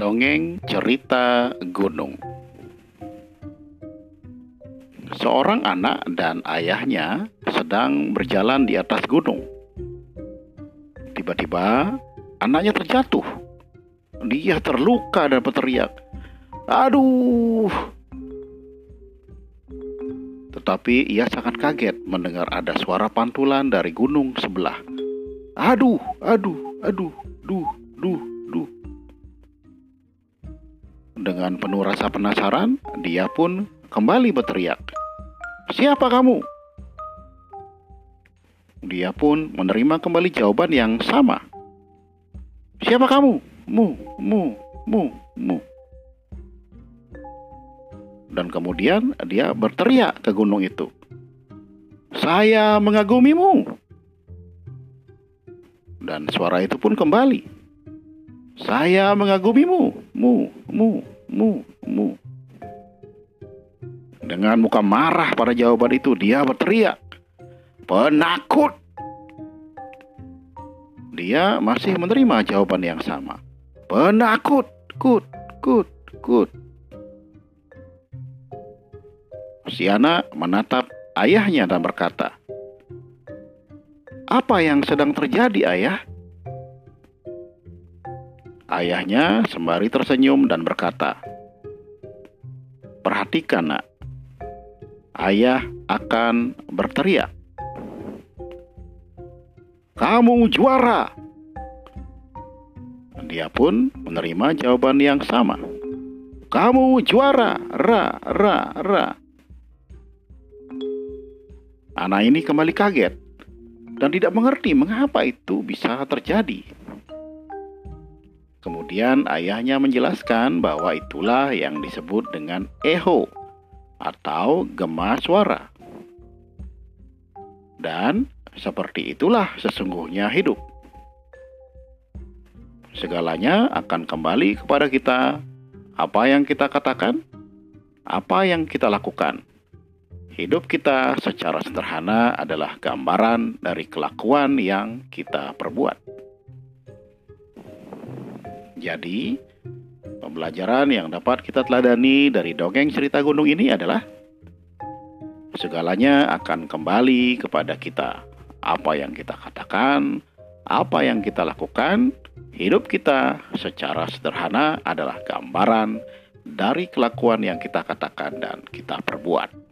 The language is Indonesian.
Dongeng Cerita Gunung Seorang anak dan ayahnya sedang berjalan di atas gunung. Tiba-tiba anaknya terjatuh. Dia terluka dan berteriak, "Aduh!" Tetapi ia sangat kaget mendengar ada suara pantulan dari gunung sebelah. Aduh, aduh, aduh, duh, duh, duh. Dengan penuh rasa penasaran, dia pun kembali berteriak. Siapa kamu? Dia pun menerima kembali jawaban yang sama. Siapa kamu? Mu, mu, mu, mu. Dan kemudian dia berteriak ke gunung itu. Saya mengagumimu. Dan suara itu pun kembali. Saya mengagumimu. Mu, mu, mu, mu. Dengan muka marah pada jawaban itu, dia berteriak. Penakut! Dia masih menerima jawaban yang sama. Penakut! Kut, kut, kut. Si anak menatap ayahnya dan berkata, "Apa yang sedang terjadi, Ayah?" Ayahnya sembari tersenyum dan berkata, "Perhatikan, Nak. Ayah akan berteriak, 'Kamu juara!' Dia pun menerima jawaban yang sama. Kamu juara, ra, ra, ra. Anak ini kembali kaget dan tidak mengerti mengapa itu bisa terjadi. Kemudian ayahnya menjelaskan bahwa itulah yang disebut dengan eho atau gema suara. Dan seperti itulah sesungguhnya hidup. Segalanya akan kembali kepada kita. Apa yang kita katakan, apa yang kita lakukan. Hidup kita secara sederhana adalah gambaran dari kelakuan yang kita perbuat. Jadi, pembelajaran yang dapat kita teladani dari dongeng cerita gunung ini adalah segalanya akan kembali kepada kita. Apa yang kita katakan, apa yang kita lakukan, hidup kita secara sederhana adalah gambaran dari kelakuan yang kita katakan dan kita perbuat.